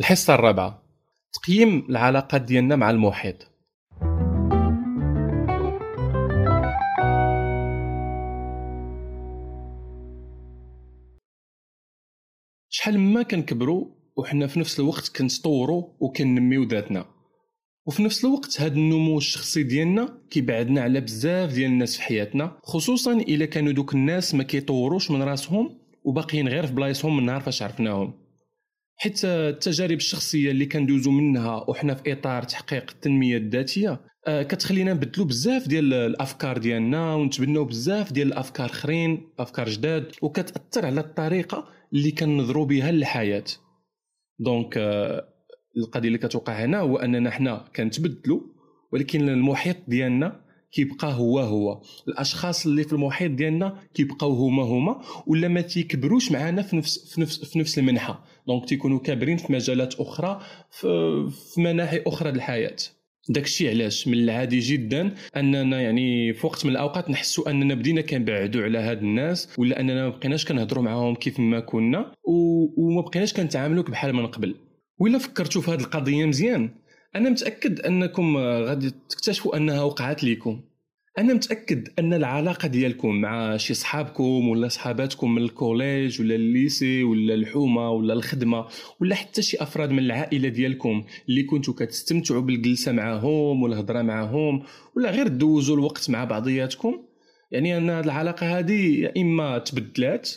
الحصة الرابعة تقييم العلاقات ديالنا مع المحيط. شحال ما كنكبروا وحنا في نفس الوقت كنتطوروا وكنميو ذاتنا. وفي نفس الوقت هذا النمو الشخصي ديالنا كيبعدنا على بزاف ديال الناس في حياتنا خصوصا إلا كانوا دوك الناس ما كيطوروش من راسهم وباقيين غير في بلايصهم من نهار فاش عرفناهم. حيت التجارب الشخصية اللي كندوزو منها وحنا في إطار تحقيق التنمية الذاتية آه، كتخلينا نبدلو بزاف ديال الأفكار ديالنا ونتبناو بزاف ديال الأفكار اخرين أفكار جداد وكتأثر على الطريقة اللي كنظروا بها للحياة. دونك آه، القضية اللي كتوقع هنا هو أننا حنا كنتبدلوا ولكن المحيط ديالنا كيبقى هو هو. الأشخاص اللي في المحيط ديالنا كيبقاو هما هما ولا ما تيكبروش معنا في نفس في نفس في نفس المنحة. donc تيكونوا كابرين في مجالات أخرى في, في مناحي أخرى الحياة. داكشي علاش؟ من العادي جدا أننا يعني في وقت من الأوقات نحسوا أننا بدينا كنبعدوا على هاد الناس ولا أننا ما بقيناش كنهضروا معاهم كيف ما كنا وما بقيناش كنتعاملوا بحال من قبل. ولا فكرتوا في هذه القضية مزيان. أنا متأكد أنكم غادي تكتشفوا أنها وقعت لكم أنا متأكد أن العلاقة ديالكم مع شي صحابكم ولا صحاباتكم من ال collège ولا ال lycée ولا الحومة ولا الخدمة ولا حتى شي أفراد من العائلة ديالكم اللي كنتو كتستمتعوا بالجلسة معاهم والهضرة معاهم ولا غير دوزوا الوقت مع بعضياتكم؟ يعني أن العلاقة هذه يا إما تبدلات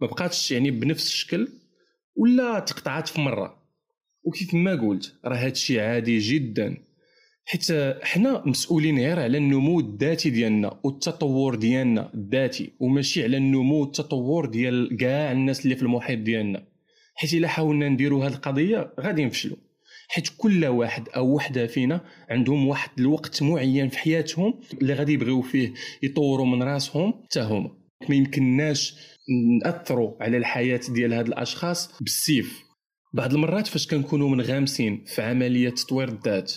ما بقاتش يعني بنفس الشكل ولا تقطعات في مرة. وكيف ما قلت راه هادشي عادي جدا. حيت حنا مسؤولين غير على النمو الذاتي ديالنا والتطور ديالنا الذاتي وماشي على النمو والتطور ديال كاع الناس اللي في المحيط ديالنا. حيت إلا حاولنا نديروا هذه القضية غادي نفشلوا حيت كل واحد أو وحدة فينا عندهم واحد الوقت معين في حياتهم اللي غادي يبغيو فيه يطوروا من راسهم حتى هما. ما يمكنناش ناثروا على الحياة ديال هاد الأشخاص بالسيف. بعض المرات فاش كنكونوا منغمسين في عملية تطوير الذات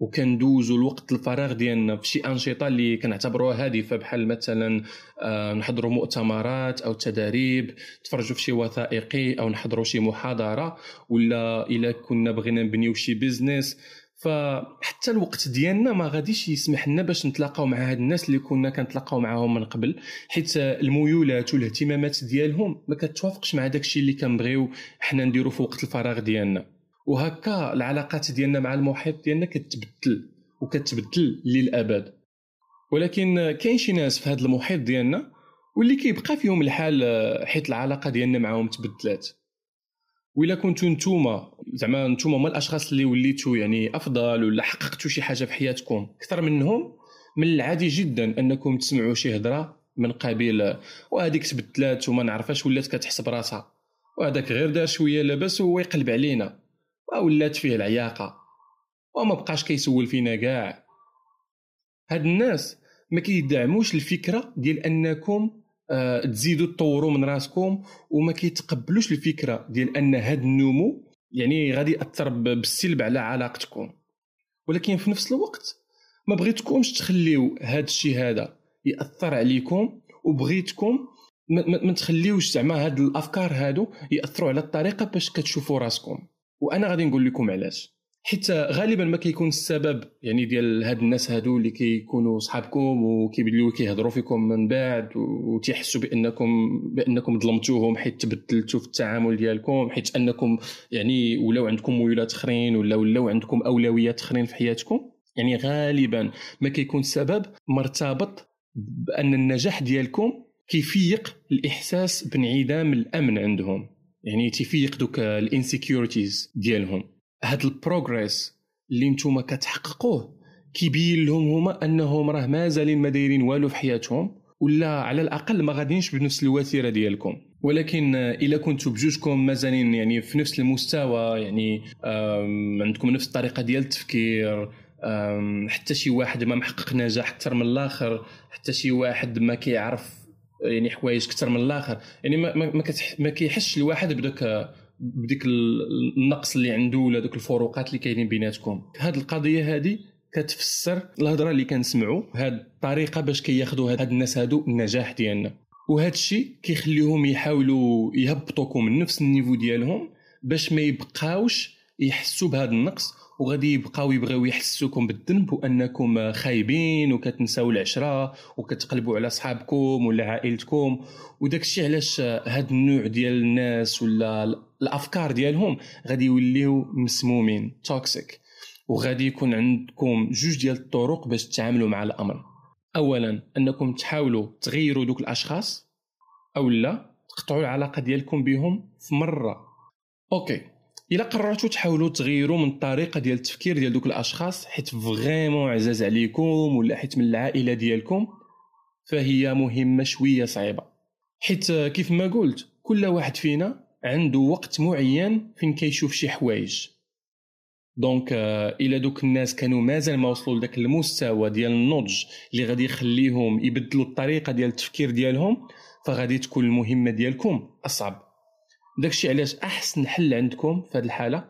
وكندوزو الوقت الفراغ ديالنا في شي أنشطة اللي كنعتبروها هادفة بحال مثلا آه، نحضروا مؤتمرات أو تداريب تفرجوا في شي وثائقي أو نحضروا شي محاضرة ولا إلا كنا بغينا نبنيو شي بيزنس فحتى الوقت ديالنا ما غاديش يسمح لنا باش نتلاقاو مع هاد الناس اللي كنا كنتلاقاو معاهم من قبل حيت الميولات والاهتمامات ديالهم ما كتوافقش مع داكشي اللي كنبغيو حنا نديرو في وقت الفراغ ديالنا. وهكا العلاقات ديالنا مع المحيط ديالنا كتبدل وكتبدل للأبد. ولكن كاين شي ناس في هذا المحيط ديالنا واللي كيبقى فيهم الحال حيت العلاقة ديالنا معاهم تبدلات. وإلا كنتو نتوما زعما نتوما هما الأشخاص اللي وليتو يعني أفضل ولا حققتوا شي حاجة في حياتكم؟ أكثر منهم من العادي جدا أنكم تسمعوا شي هضره من قبيل وهذيك تبدلات وما نعرفاش ولات كتحسب راسها. وهذاك غير دار شوية لاباس وهو يقلب علينا. ولات فيه العياقة. وما بقاش كيسول فينا كاع. هاد الناس ما كيدعموش الفكرة ديال أنكم تزيدوا تطوروا من راسكم وما كيتقبلوش الفكرة ديال أن هاد النمو يعني غادي يأثر بالسلب على علاقتكم. ولكن في نفس الوقت ما بغيتكمش تخليو هاد الشيء هذا يأثر عليكم وبغيتكم ما تخليوش زعما هاد الأفكار هادو يأثروا على الطريقة باش كتشوفوا راسكم. وأنا غادي نقول لكم علاش. حيت غالبا ما كيكون السبب يعني ديال هاد الناس هادو اللي كيكونوا صحابكم وكيبدلوا كيهضروا فيكم من بعد وتيحسوا بانكم بأنكم ظلمتوهم حيت تبدلتوا في التعامل ديالكم حيت أنكم يعني ولاو عندكم ميولات أخرين ولا ولاو عندكم أولويات أخرين في حياتكم؟ يعني غالبا ما كيكون السبب مرتبط بأن النجاح ديالكم كيفيق الإحساس بانعدام الأمن عندهم. يعني تيفيق دوك ال insecurities ديالهم. هاد ال progress اللي نتوما كتحققوه كيبين لهم هما أنهم راه مازالين ما دايرين والو في حياتهم ولا على الأقل ما غاديينش بنفس الوتيرة ديالكم. ولكن إلا كنتوا بجوجكم مازالين يعني في نفس المستوى يعني عندكم نفس الطريقة ديال التفكير حتى شي واحد ما محقق نجاح أكثر من الآخر حتى شي واحد ما كيعرف يعني حوايج أكثر من الآخر. يعني ما ما, ما كيحسش الواحد بداك بديك النقص اللي عنده ولا دوك الفروقات اللي كاينين بيناتكم. هاد القضية هادي كتفسر الهضرة اللي كنسمعوا هاد الطريقة باش كياخذوا هاد الناس هادو النجاح ديالنا. وهذا الشيء كيخليهم يحاولوا يهبطوكم لنفس ال niveau ديالهم باش ما يبقاوش يحسوا بهذا النقص. وغادي يبقاو يبغيو يحسوكم بالذنب وأنكم خايبين وكتنساو العشرة وكتقلبوا على صحابكم ولا عائلتكم. وداك الشيء علاش هاد النوع ديال الناس ولا الأفكار ديالهم غادي يوليو مسمومين toxic وغادي يكون عندكم جوج ديال الطرق باش تتعاملوا مع الأمر. اولا أنكم تحاولوا تغيروا دوك الأشخاص أو لا تقطعوا العلاقة ديالكم بهم في مرة. OK. إلا قررتوا تحاولوا تغيروا من الطريقة ديال التفكير ديال دوك الأشخاص حيت vraiment عزاز عليكم ولا حيت من العائلة ديالكم فهي مهمة شوية صعيبة. حيت كيف ما قلت كل واحد فينا عنده وقت معين فين كيشوف شي حوايج. donc إلى دوك الناس كانوا مازال ما وصلوا لذاك المستوى ديال النضج اللي غادي يخليهم يبدلوا الطريقة ديال التفكير ديالهم فغادي تكون المهمة ديالكم أصعب. داكشي علاش أحسن حل عندكم في هذه الحالة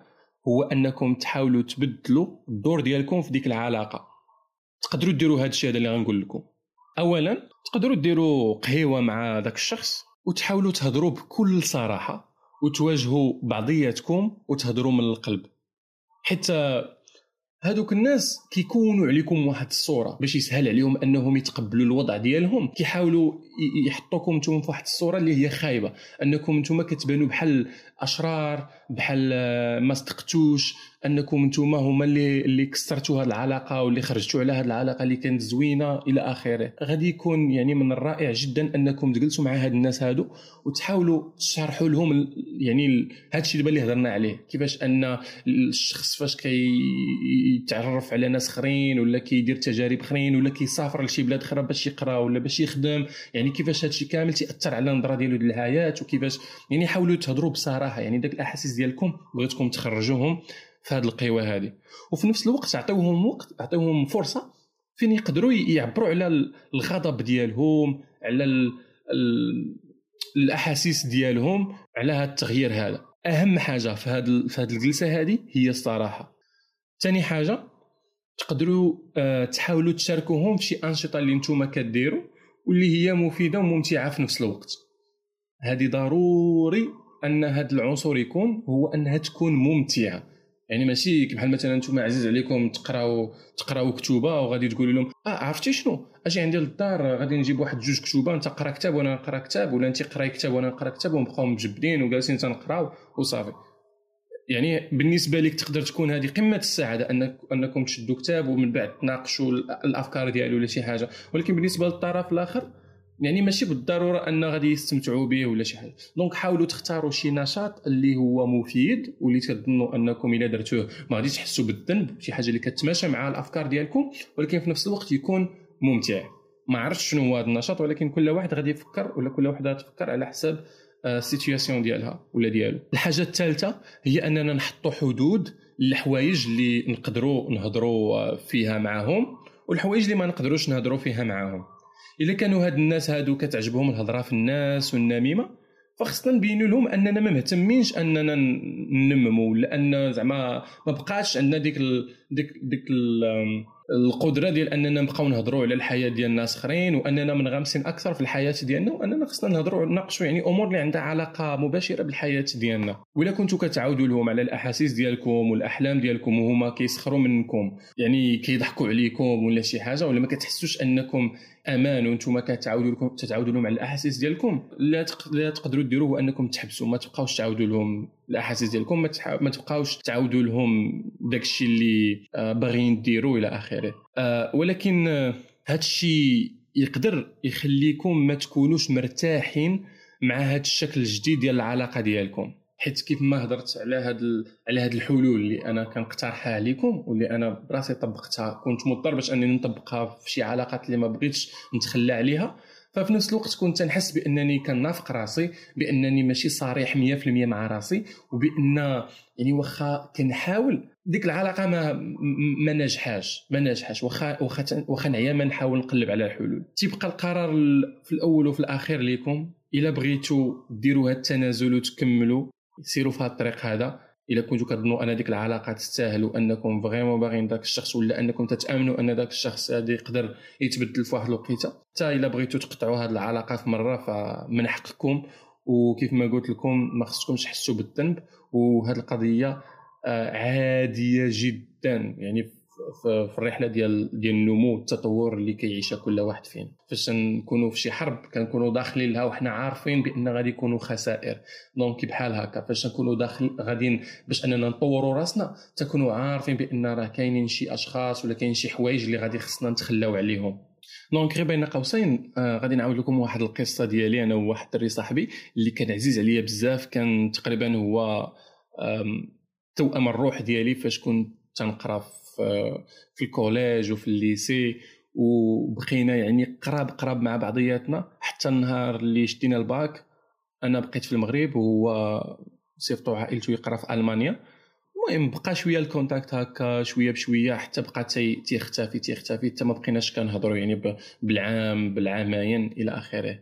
هو أنكم تحاولوا تبدلوا الدور ديالكم في ديك العلاقة. تقدروا ديروا هذا الشيء هذا اللي غنقول لكم. اولا تقدروا ديروا قهيوة مع داك الشخص وتحاولوا تهضروا بكل صراحة وتواجهوا بعضياتكم وتهضروا من القلب. حيت هادوك الناس كيكونوا عليكم واحد الصورة باش يسهل عليهم أنهم يتقبلوا الوضع ديالهم. كيحاولوا يحطوكم نتوما في واحد الصورة اللي هي خايبة. أنكم نتوما كتبانوا بحال أشرار بحال ما صدقتوش. أنكم نتوما هما اللي اللي كسرتوا هذه العلاقة واللي خرجتوا على هذه العلاقة اللي كانت زوينة إلى آخره. غادي يكون يعني من الرائع جدا أنكم تجلسوا مع هاد الناس هادو وتحاولوا تشرحوا لهم يعني هذا الشيء اللي هضرنا عليه. كيفاش أن الشخص فاش كيتعرف على ناس اخرين ولا كيدير تجارب اخرين ولا كيسافر لشي بلاد أخرى باش يقرا ولا باش يخدم. يعني كيفاش هذا الشيء كامل تاثر على النظرة ديالو للحياه وكيفاش يعني حاولوا تهضروا بصراحة. يعني داك الأحاسيس ديالكم بغيتكم تخرجوهم في هذه القوى هذه وفي نفس الوقت عطيوهم وقت عطيوهم فرصة فين يقدروا يعبروا على الغضب ديالهم على ال ال الأحاسيس ديالهم على هذا التغيير هذا. أهم حاجة في هذه في هذه الجلسة هذه هي الصراحة ثاني حاجة تقدروا آه، تحاولوا تشاركوهم في شي أنشطة اللي نتوما كديروا واللي هي مفيدة وممتعة في نفس الوقت. هذه ضروري أن هذا العنصر يكون هو أنها تكون ممتعة. يعني ماشي بحال مثلا نتوما عزيز عليكم تقراو تقراو كتوبة وغادي تقولوا لهم آه عرفتي شنو؟ أجي عندي للدار غادي نجيب واحد جوج كتوبة أنت قرا كتاب وأنا نقرا كتاب ولا أنت قراي كتاب وأنا نقرا كتاب ونبقاو مجبدين وجالسين تنقراو وصافي. يعني بالنسبة لك تقدر تكون هذه قمة السعادة انك أنكم تشدوا كتاب ومن بعد تناقشوا الأفكار ديالو ولا شي حاجة. ولكن بالنسبة للطرف الآخر يعني ماشي بالضرورة أن غادي يستمتعوا به ولا شي حاجة. دونك حاولوا تختاروا شي نشاط اللي هو مفيد واللي تظنوا أنكم إلا درتوه ما غاديش تحسوا بالذنب شي حاجة اللي كتماشى مع الأفكار ديالكم ولكن في نفس الوقت يكون ممتع. ما عرفتش شنو هو هذا النشاط ولكن كل واحد غادي يفكر ولا كل وحده تفكر على حساب السيتوياسيون آه، ديالها ولا ديالو. الحاجة الثالثة هي أننا نحطوا حدود للحوايج اللي نقدروا نهضروا فيها معاهم والحوايج اللي ما نقدروش نهضروا فيها معاهم. إلا كانوا هاد الناس هادو كتعجبهم الهضرة في الناس والنميمة فخصنا نبينوا لهم أننا ما مهتمينش أننا ننمموا لأن زعما ما بقاش عندنا ديك ال ديك ديك ال القدرة ديال أننا نبقاو نهضروا على الحياة ديال الناس آخرين وأننا منغمسين أكثر في الحياة ديالنا وأننا خصنا نهضروا نناقشوا يعني أمور اللي عندها علاقة مباشرة بالحياة ديالنا. ولا كنتوا كتعاودوا لهم على الأحاسيس ديالكم والأحلام ديالكم وهما كيسخروا منكم يعني كيضحكوا عليكم ولا شي حاجة ولا ما كتحسوش أنكم أمان وأنتم كتعاودوا لكم تتعاودوا لهم على الأحاسيس ديالكم لا لا تقدروا ديروه انكم تحبسوا ما تبقاوش تعاودوا لهم الاحاسيس ديالكم ما تبقاوش تعاودوا لهم داكشي اللي آه، باغيين ديروا إلى آخره. آه، ولكن آه، هذا الشيء يقدر يخليكم ما تكونوش مرتاحين مع هذا الشكل الجديد ديال العلاقة ديالكم. حيت كيف ما هضرت على هاد ال... على هاد الحلول اللي أنا كنقترحها عليكم واللي أنا براسي طبقتها كنت مضطر باش أنني نطبقها في شي علاقات اللي ما بغيتش نتخلى عليها. ففي نفس الوقت كنت نحس بأنني كنافق راسي بأنني ماشي صريح 100% مع راسي وبأن يعني واخا كنحاول ديك العلاقة ما ما نجحاش ما نجحاش واخا واخا واخا نعيا ما نحاول نقلب على الحلول. تيبقى القرار في الأول وفي الأخير ليكم إلا بغيتوا ديروا هذا التنازل وتكملوا سيروا في هذا الطريق هذا. إلا كنتو كتظنوا أن ديك العلاقة تستاهل وأنكم فريمون باغيين داك الشخص ولا أنكم تتأمنوا أن داك الشخص هذا يقدر يتبدل في واحد الوقيتة؟ حتى إلا بغيتوا تقطعوا هذه العلاقة في مرة فمن حقكم. وكيف ما قلت لكم ما خصكمش تحسوا بالذنب. وهذه القضية آه، عادية جدا. يعني في الرحلة ديال ديال النمو والتطور اللي كيعيشها كل واحد فينا فاش نكونوا في شي حرب كنكونوا داخلين لها وحنا عارفين بأن غادي يكونوا خسائر. دونك بحال هكا. فاش نكونوا داخل غاديين باش أننا نطوروا راسنا تكونوا عارفين بأن راه كاينين شي أشخاص ولا كاين شي حوايج اللي غادي خصنا نتخلاو عليهم. donc غير بين قوسين آه غادي نعاود لكم واحد القصة ديالي أنا وواحد الدري صاحبي اللي كان عزيز عليا بزاف. كان تقريبا هو توأم الروح ديالي فاش كنت تنقرا في, ال collège وفي ال lycée وبقينا يعني قراب قراب مع بعضياتنا حتى النهار اللي شدينا الباك. أنا بقيت في المغرب وهو صيفطو عائلته يقرا في ألمانيا. المهم بقى شوية ال contact هكا شوية بشوية حتى بقى تيختفي تيختفي حتى ما بقيناش كنهضروا يعني بالعام بالعامين إلى آخره.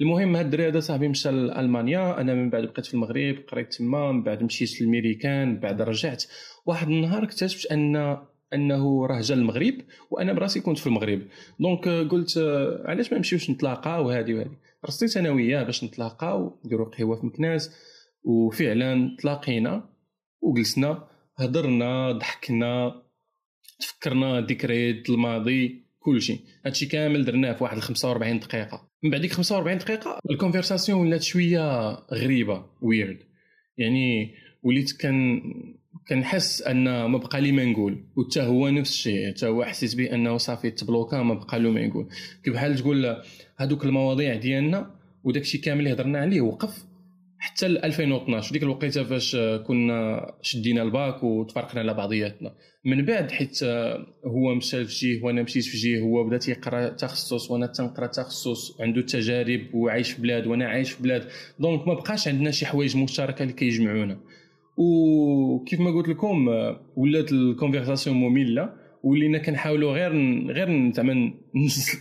المهم هاد الدري هذا صاحبي مشى لألمانيا. أنا من بعد بقيت في المغرب قريت تما من بعد مشيت للميريكان بعد رجعت. واحد النهار اكتشفت أن أنه راه جا المغرب وأنا براسي كنت في المغرب. donc قلت علاش ما نمشيوش نتلاقاو وهذه وهذه رصيت أنا وياه باش نتلاقاو نديرو قهوة في مكناس وفعلا تلاقينا وجلسنا هضرنا ضحكنا تفكرنا ذكريات الماضي كلشي هادشي كامل درناه في واحد 45 دقيقة. من بعد ديك 45 دقيقة الكونفرساسيون ولات شوية غريبة ويرد يعني وليت كان كنحس أن ما بقى لي ما نقول. وحتى هو نفس الشيء حتى هو حسيت به أنه صافي تبلوكا ما بقى له ما يقول. بحال تقول هذوك المواضيع ديالنا وداك الشيء كامل اللي هضرنا عليه وقف حتى ل 2012 ديك الوقيتة فاش كنا شدينا الباك وتفرقنا على بعضياتنا. من بعد حيت هو مشى في جهه وأنا مشيت في جهه هو بدا تيقرا تخصص وأنا تنقرأ تخصص عنده تجارب وعايش في بلاد وأنا عايش في بلاد. donc ما بقاش عندنا شي حوايج مشتركة اللي كيجمعونا. وكيف ما قلت لكم ولات ال conversation مملة ولينا كنحاولوا غير غير زعما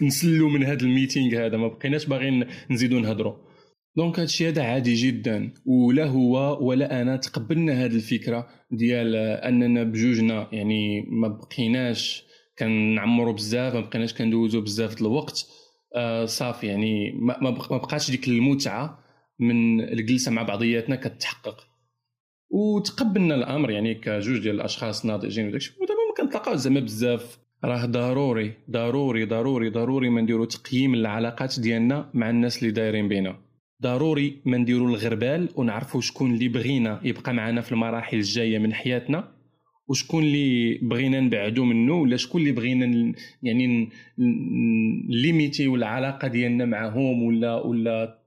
نسلوا من هذا ال meeting هذا ما بقيناش باغيين نزيدوا نهضروا دونك هادشي هذا عادي جدا ولا هو ولا أنا تقبلنا هذه الفكرة ديال أننا بجوجنا يعني ما بقيناش كنعمروا بزاف ما بقيناش كندوزوا بزاف الوقت. آه صافي يعني ما بقاش ديك المتعة من الجلسة مع بعضياتنا كتحقق. وتقبلنا الأمر يعني كجوج ديال الأشخاص ناضجين وداكشي. ودابا ما كنتلاقاو زعما بزاف. راه ضروري ضروري ضروري ضروري ما نديرو تقييم العلاقات ديالنا مع الناس اللي دايرين بينا. ضروري ما نديرو الغربال ونعرفوا شكون اللي بغينا يبقى معنا في المراحل الجاية من حياتنا وشكون اللي بغينا نبعدو منه ولا شكون اللي بغينا يعني ليميتيو العلاقة ديالنا معهم ولا ولا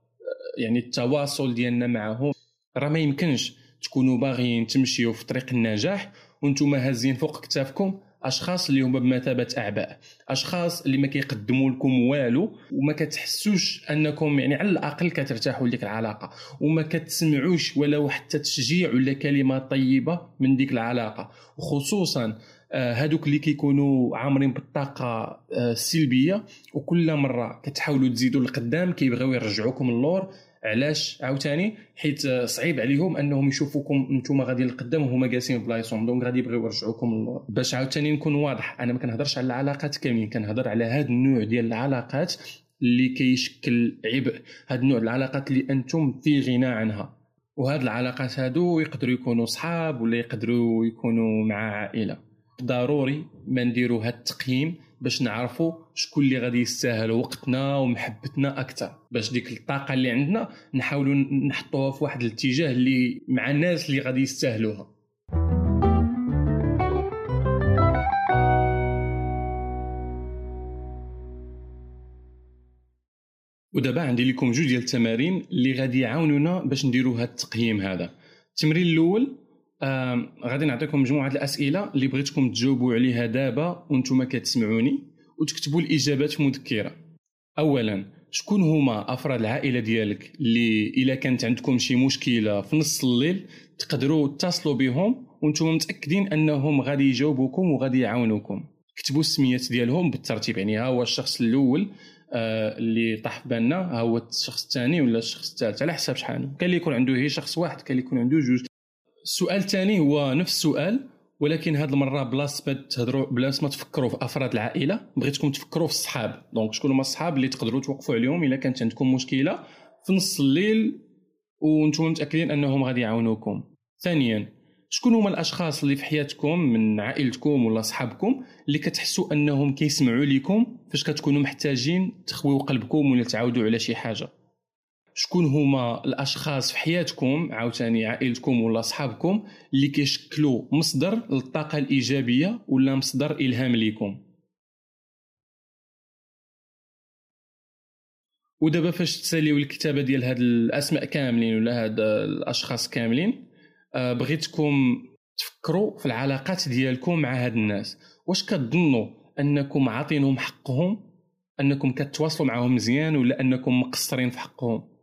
يعني التواصل ديالنا معهم راه ما يمكنش. تكونوا باغيين تمشيو في طريق النجاح وأنتم هازين فوق كتافكم أشخاص اللي هما بمثابة أعباء أشخاص اللي ما كيقدموا لكم والو وما كتحسوش أنكم يعني على الأقل كترتاحوا لديك العلاقة وما كتسمعوش ولا حتى تشجيع ولا كلمة طيبة من ديك العلاقة. وخصوصا آه، هادوك اللي كيكونوا عامرين بالطاقة السلبية آه، وكل مرة كتحاولوا تزيدوا لقدام كيبغيو يرجعوكم اللور. علاش عاوتاني؟ حيت صعيب عليهم انهم يشوفوكم نتوما غادي لقدام وهما جالسين بلايصهم. donc غادي يبغيو يرجعوكم باش عاوتاني نكون واضح. أنا ما كنهضرش على العلاقات كاملين كنهضر على هذا النوع ديال العلاقات اللي كيشكل عبء. هذا النوع العلاقات اللي أنتم في غنى عنها. وهاد العلاقات هادو يقدروا يكونوا صحاب ولا يقدروا يكونوا مع عائلة. ضروري ما نديروا هاد التقييم باش نعرفوا شكون اللي غادي يستاهل وقتنا ومحبتنا أكثر باش ديك الطاقة اللي عندنا نحاولوا نحطوها في واحد الاتجاه اللي مع الناس اللي غادي يستاهلوها. ودابا عندي لكم جوج ديال التمارين اللي غادي يعاونونا باش نديروا هذا التقييم هذا. التمرين الأول غادي نعطيكم مجموعة الأسئلة اللي بغيتكم تجاوبوا عليها دابا وأنتم كتسمعوني وتكتبوا الإجابات في مذكرة. اولا شكون هما أفراد العائلة ديالك اللي إلا كانت عندكم شي مشكلة في نص الليل تقدروا تتصلوا بهم وأنتم متأكدين أنهم غادي يجاوبوكم وغادي يعاونوكم. كتبوا السميات ديالهم بالترتيب يعني ها هو الشخص الأول آه اللي طاح في بالنا ها هو الشخص الثاني ولا الشخص الثالث على حساب شحال. كان اللي يكون عنده هي شخص واحد كان اللي يكون عنده جوج. السؤال الثاني هو نفس السؤال ولكن هذه المرة بلاص ما تهضروا بلاص ما تفكروا في أفراد العائلة بغيتكم تفكروا في الصحاب. دونك شكون هما الصحاب اللي تقدروا توقفوا عليهم إلا كانت عندكم مشكلة في نص الليل وأنتم متأكدين أنهم غادي يعاونوكم. ثانيا شكون هما الأشخاص اللي في حياتكم من عائلتكم ولا صحابكم اللي كتحسوا أنهم كيسمعوا لكم فاش كتكونوا محتاجين تخويو قلبكم ولا تعاودوا على شي حاجة؟ شكون هما الأشخاص في حياتكم عاوتاني عائلتكم ولا صحابكم اللي كيشكلوا مصدر للطاقة الإيجابية ولا مصدر إلهام ليكم؟ ودابا فاش تساليو الكتابة ديال هاد الأسماء كاملين ولا هاد الأشخاص كاملين آه، بغيتكم تفكروا في العلاقات ديالكم مع هاد الناس. واش كتظنوا أنكم عاطينهم حقهم؟ أنكم كتواصلوا معهم مزيان ولا أنكم مقصرين في حقهم؟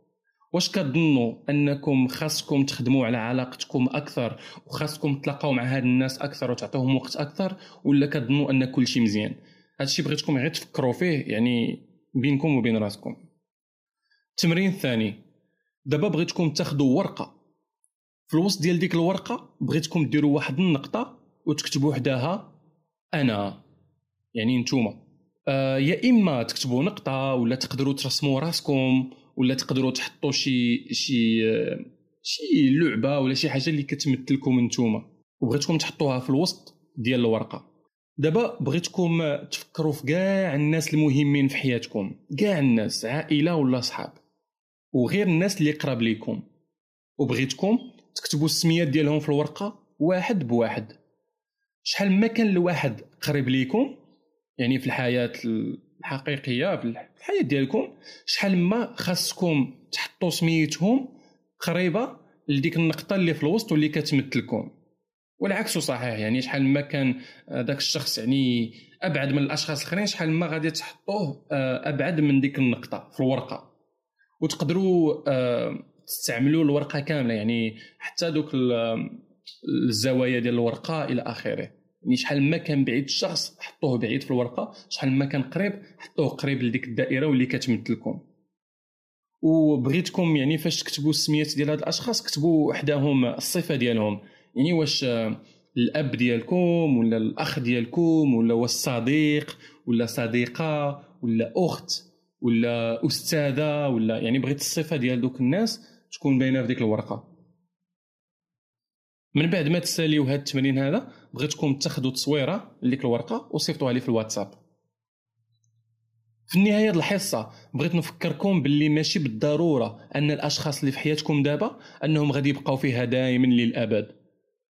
واش كتظنوا أنكم خاصكم تخدموا على علاقتكم أكثر وخاصكم تلاقاو مع هاد الناس أكثر وتعطوهم وقت أكثر ولا كتظنوا أن كل شيء مزيان هادشي بغيتكم غير تفكروا فيه يعني بينكم وبين راسكم. التمرين الثاني دابا بغيتكم تاخذوا ورقة. في الوسط ديال ديك الورقة بغيتكم ديروا واحد النقطة وتكتبوا وحدها أنا. يعني نتوما. آه يا إما تكتبوا نقطة ولا تقدروا ترسموا راسكم ولا تقدروا تحطوا شي شي شي لعبة ولا شي حاجة اللي كتمثلكم نتوما وبغيتكم تحطوها في الوسط ديال الورقة. دابا بغيتكم تفكروا في كاع الناس المهمين في حياتكم. كاع الناس عائلة ولا صحاب. وغير الناس اللي قراب ليكم. وبغيتكم تكتبوا السميات ديالهم في الورقة واحد بواحد. شحال ما كان الواحد قريب ليكم يعني في الحياة الحقيقيه في الحياة ديالكم. شحال ما خاصكم تحطوا سميتهم قريبة لديك النقطة اللي في الوسط واللي كتمثلكم. والعكس صحيح يعني شحال ما كان ذاك الشخص يعني أبعد من الأشخاص الآخرين شحال ما غادي تحطوه آه، أبعد من ديك النقطة في الورقة. وتقدروا آه، تستعملوا الورقة كاملة يعني حتى دوك الزوايا ديال الورقة إلى آخره. يعني شحال ما كان بعيد الشخص حطوه بعيد في الورقة شحال ما كان قريب حطوه قريب لديك الدائرة واللي كتمثلكم وبغيتكم يعني فاش تكتبوا السميات ديال هاد الأشخاص كتبوا وحداهم الصفة ديالهم. يعني واش الأب ديالكم ولا الأخ ديالكم ولا هو الصديق ولا صديقة ولا أخت ولا أستاذة ولا يعني بغيت الصفة ديال دوك الناس تكون باينة في ديك الورقة. من بعد ما تساليو هذا التمرين هذا بغيتكم تاخذوا تصويره لديك الورقة وصيفطوها لي في الواتساب. في النهاية ديال الحصة بغيت نفكركم باللي ماشي بالضرورة أن الأشخاص اللي في حياتكم دابا أنهم غادي يبقاو فيها دائما للأبد.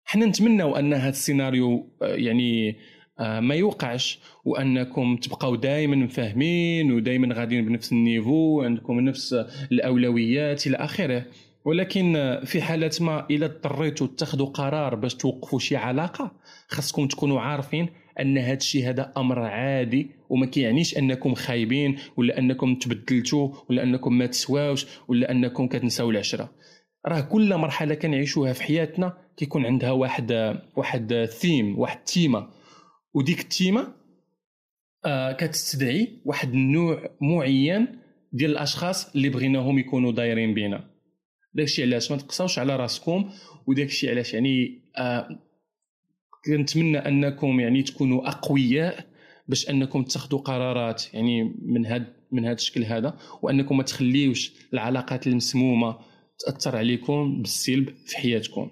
حنا نتمنوا أن هذا السيناريو آه، يعني آه، ما يوقعش وأنكم تبقاو دائما مفاهمين ودائما غاديين بنفس النيفو عندكم نفس الأولويات إلى آخره. ولكن في حالة ما إذا اضطريتوا تاخذوا قرار باش توقفوا شي علاقة خاصكم تكونوا عارفين أن هذا الشيء هذا أمر عادي وما كيعنيش أنكم خايبين ولا أنكم تبدلتوا ولا أنكم ما تسواوش ولا أنكم كتنساو العشرة. راه كل مرحلة كنعيشوها في حياتنا كيكون عندها واحد واحد ثيم واحد تيمة. وديك التيمة آه كتستدعي واحد النوع معين ديال الأشخاص اللي بغيناهم يكونوا دايرين بينا. داكشي علاش ما تقصاوش على راسكم وداكشي علاش يعني آه كنتمنى أنكم يعني تكونوا أقوياء باش أنكم تاخذوا قرارات يعني من هاد من هذا الشكل هذا وأنكم ما تخليوش العلاقات المسمومة تأثر عليكم بالسلب في حياتكم.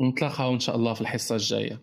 نتلاقاو إن شاء الله في الحصة الجاية.